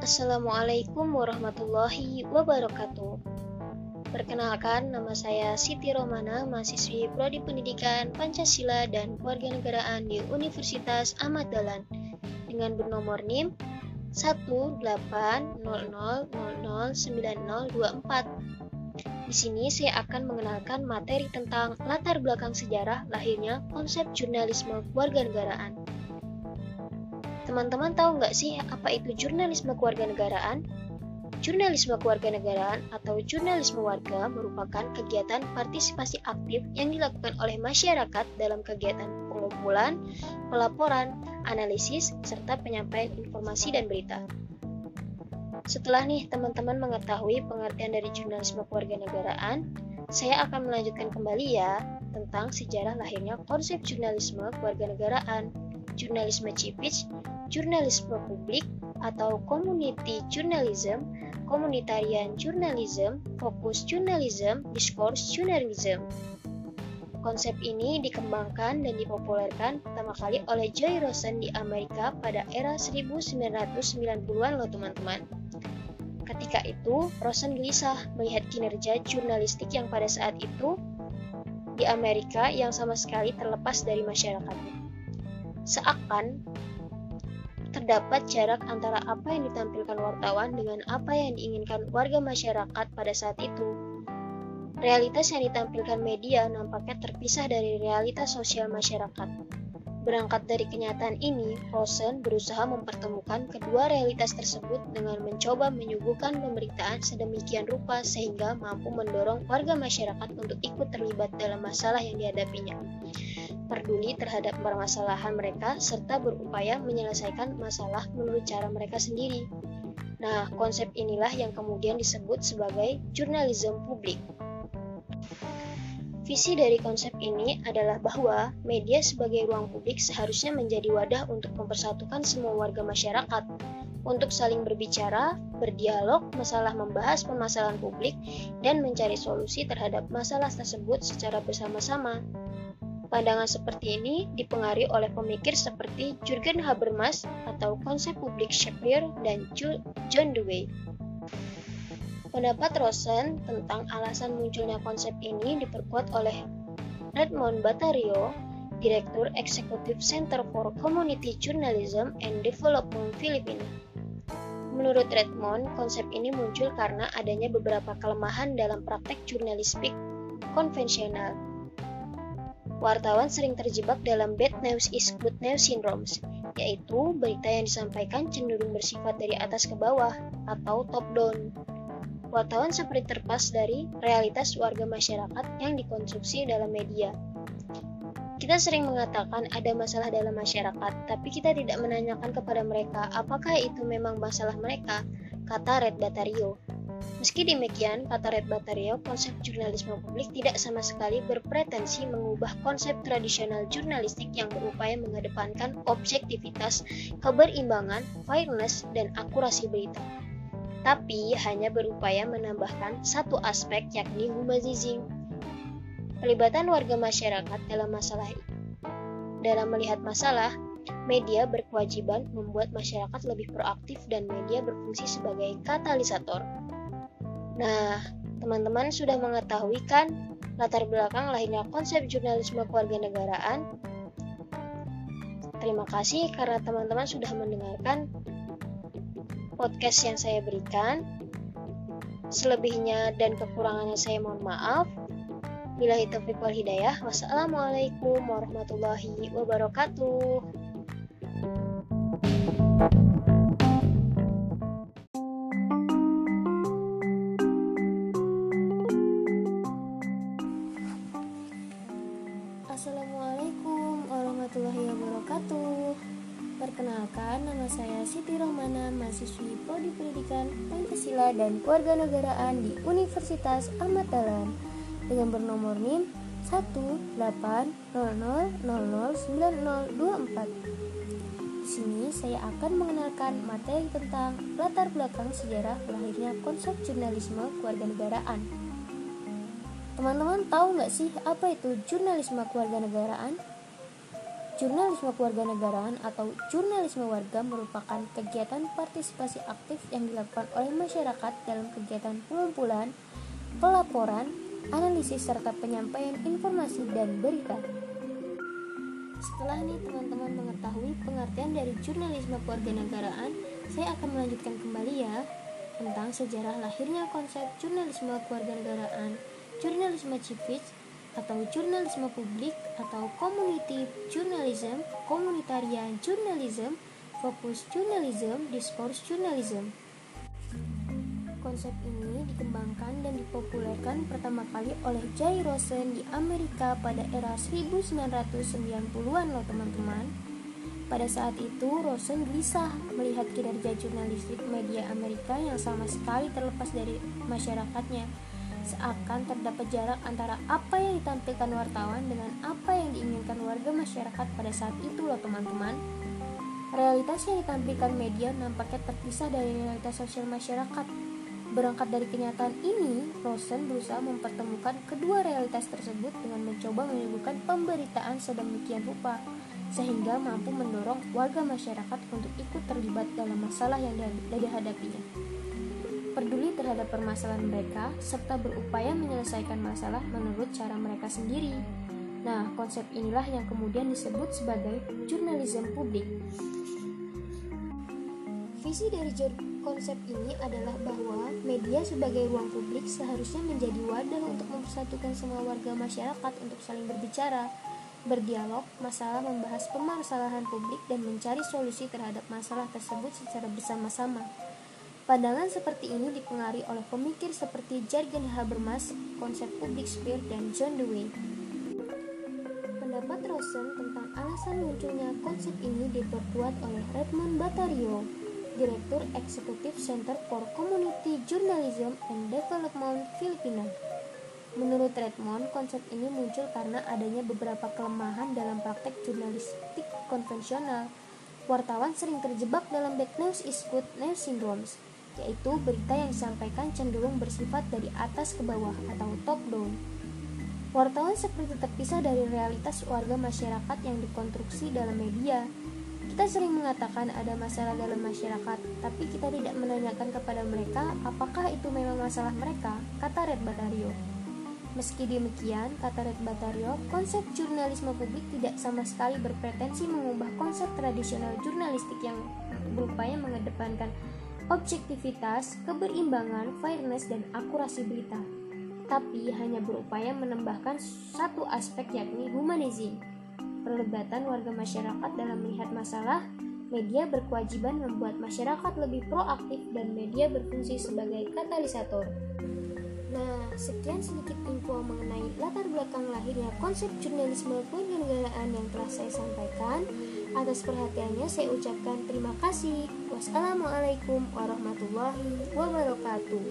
Assalamualaikum warahmatullahi wabarakatuh. Perkenalkan, nama saya Siti Romana, mahasiswi Prodi Pendidikan Pancasila dan Kewarganegaraan di Universitas Ahmad Dahlan dengan bernomor NIM 180009024. Di sini saya akan mengenalkan materi tentang latar belakang sejarah lahirnya konsep jurnalisme kewarganegaraan. Teman-teman tahu nggak sih apa itu jurnalisme kewarganegaraan? Jurnalisme kewarganegaraan atau jurnalisme warga merupakan kegiatan partisipasi aktif yang dilakukan oleh masyarakat dalam kegiatan pengumpulan, pelaporan, analisis, serta penyampaian informasi dan berita. Setelah nih teman-teman mengetahui pengertian dari jurnalisme kewarganegaraan, saya akan melanjutkan kembali ya tentang sejarah lahirnya konsep jurnalisme kewarganegaraan, jurnalisme cipich, jurnalisme publik atau community journalism komunitarian journalism, fokus journalism, discourse journalism. Konsep ini dikembangkan dan dipopulerkan pertama kali oleh Joy Rosen di Amerika pada era 1990-an loh teman-teman. Ketika itu, Rosen gelisah melihat kinerja jurnalistik yang pada saat itu di Amerika yang sama sekali terlepas dari masyarakat. Seakan terdapat jarak antara apa yang ditampilkan wartawan dengan apa yang diinginkan warga masyarakat pada saat itu. Realitas yang ditampilkan media nampaknya terpisah dari realitas sosial masyarakat. Berangkat dari kenyataan ini, Rosen berusaha mempertemukan kedua realitas tersebut dengan mencoba menyuguhkan pemberitaan sedemikian rupa sehingga mampu mendorong warga masyarakat untuk ikut terlibat dalam masalah yang dihadapinya peduli terhadap permasalahan mereka, serta berupaya menyelesaikan masalah menurut cara mereka sendiri. Nah, konsep inilah yang kemudian disebut sebagai jurnalisme publik. Visi dari konsep ini adalah bahwa media sebagai ruang publik seharusnya menjadi wadah untuk mempersatukan semua warga masyarakat, untuk saling berbicara, berdialog, masalah membahas permasalahan publik, dan mencari solusi terhadap masalah tersebut secara bersama-sama. Pandangan seperti ini dipengaruhi oleh pemikir seperti Jurgen Habermas atau konsep publik Shakespeare dan John Dewey. Pendapat Rosen tentang alasan munculnya konsep ini diperkuat oleh Redmond Batario, Direktur Eksekutif Center for Community Journalism and Development Filipina. Menurut Redmond, konsep ini muncul karena adanya beberapa kelemahan dalam praktek jurnalistik konvensional wartawan sering terjebak dalam bad news is good news syndromes, yaitu berita yang disampaikan cenderung bersifat dari atas ke bawah atau top down. Wartawan seperti terpas dari realitas warga masyarakat yang dikonsumsi dalam media. Kita sering mengatakan ada masalah dalam masyarakat, tapi kita tidak menanyakan kepada mereka apakah itu memang masalah mereka, kata Red Batario. Meski demikian, kata Red Batario, konsep jurnalisme publik tidak sama sekali berpretensi mengubah konsep tradisional jurnalistik yang berupaya mengedepankan objektivitas, keberimbangan, fairness, dan akurasi berita. Tapi hanya berupaya menambahkan satu aspek yakni humanizing. Pelibatan warga masyarakat dalam masalah dalam melihat masalah, media berkewajiban membuat masyarakat lebih proaktif dan media berfungsi sebagai katalisator. Nah, teman-teman sudah mengetahui kan latar belakang lahirnya konsep jurnalisme kewarganegaraan? Terima kasih karena teman-teman sudah mendengarkan podcast yang saya berikan. Selebihnya dan kekurangannya saya mohon maaf. Bila taufiq wal hidayah. Wassalamualaikum warahmatullahi wabarakatuh. Perkenalkan, nama saya Siti Rohmana, mahasiswi Prodi Pendidikan Pancasila dan Kewarganegaraan di Universitas Ahmad Dahlan dengan bernomor NIM 18000909024. Di sini saya akan mengenalkan materi tentang latar belakang sejarah lahirnya konsep jurnalisme kewarganegaraan. Teman-teman tahu nggak sih apa itu jurnalisme kewarganegaraan? Jurnalisme kewarganegaraan atau jurnalisme warga merupakan kegiatan partisipasi aktif yang dilakukan oleh masyarakat dalam kegiatan pengumpulan, pelaporan, analisis serta penyampaian informasi dan berita. Setelah nih teman-teman mengetahui pengertian dari jurnalisme kewarganegaraan, saya akan melanjutkan kembali ya tentang sejarah lahirnya konsep jurnalisme kewarganegaraan, jurnalisme civic, atau jurnalisme publik atau community journalism, komunitarian journalism, fokus journalism, discourse journalism. Konsep ini dikembangkan dan dipopulerkan pertama kali oleh Jay Rosen di Amerika pada era 1990-an loh teman-teman. Pada saat itu, Rosen gelisah melihat kinerja jurnalistik media Amerika yang sama sekali terlepas dari masyarakatnya seakan terdapat jarak antara apa yang ditampilkan wartawan dengan apa yang diinginkan warga masyarakat pada saat itu loh teman-teman. Realitas yang ditampilkan media nampaknya terpisah dari realitas sosial masyarakat. Berangkat dari kenyataan ini, Rosen berusaha mempertemukan kedua realitas tersebut dengan mencoba menimbulkan pemberitaan sedemikian rupa, sehingga mampu mendorong warga masyarakat untuk ikut terlibat dalam masalah yang dihadapinya peduli terhadap permasalahan mereka, serta berupaya menyelesaikan masalah menurut cara mereka sendiri. Nah, konsep inilah yang kemudian disebut sebagai jurnalisme publik. Visi dari konsep ini adalah bahwa media sebagai ruang publik seharusnya menjadi wadah untuk mempersatukan semua warga masyarakat untuk saling berbicara, berdialog, masalah membahas permasalahan publik dan mencari solusi terhadap masalah tersebut secara bersama-sama. Pandangan seperti ini dipengaruhi oleh pemikir seperti Jürgen Habermas, konsep public sphere, dan John Dewey. Pendapat Rosen tentang alasan munculnya konsep ini diperkuat oleh Redmond Batario, Direktur Eksekutif Center for Community Journalism and Development Filipina. Menurut Redmond, konsep ini muncul karena adanya beberapa kelemahan dalam praktek jurnalistik konvensional. Wartawan sering terjebak dalam bad news is good news syndromes, yaitu berita yang disampaikan cenderung bersifat dari atas ke bawah atau top down. Wartawan seperti terpisah dari realitas warga masyarakat yang dikonstruksi dalam media. Kita sering mengatakan ada masalah dalam masyarakat, tapi kita tidak menanyakan kepada mereka apakah itu memang masalah mereka, kata Red Batario. Meski demikian, kata Red Batario, konsep jurnalisme publik tidak sama sekali berpretensi mengubah konsep tradisional jurnalistik yang berupaya mengedepankan objektivitas, keberimbangan, fairness, dan akurasi berita, tapi hanya berupaya menambahkan satu aspek yakni humanism. Perlebatan warga masyarakat dalam melihat masalah, media berkewajiban membuat masyarakat lebih proaktif dan media berfungsi sebagai katalisator. Nah, sekian sedikit info mengenai latar belakang lahirnya konsep jurnalisme kewarganegaraan yang telah saya sampaikan. Atas perhatiannya saya ucapkan terima kasih. Wassalamualaikum warahmatullahi wabarakatuh.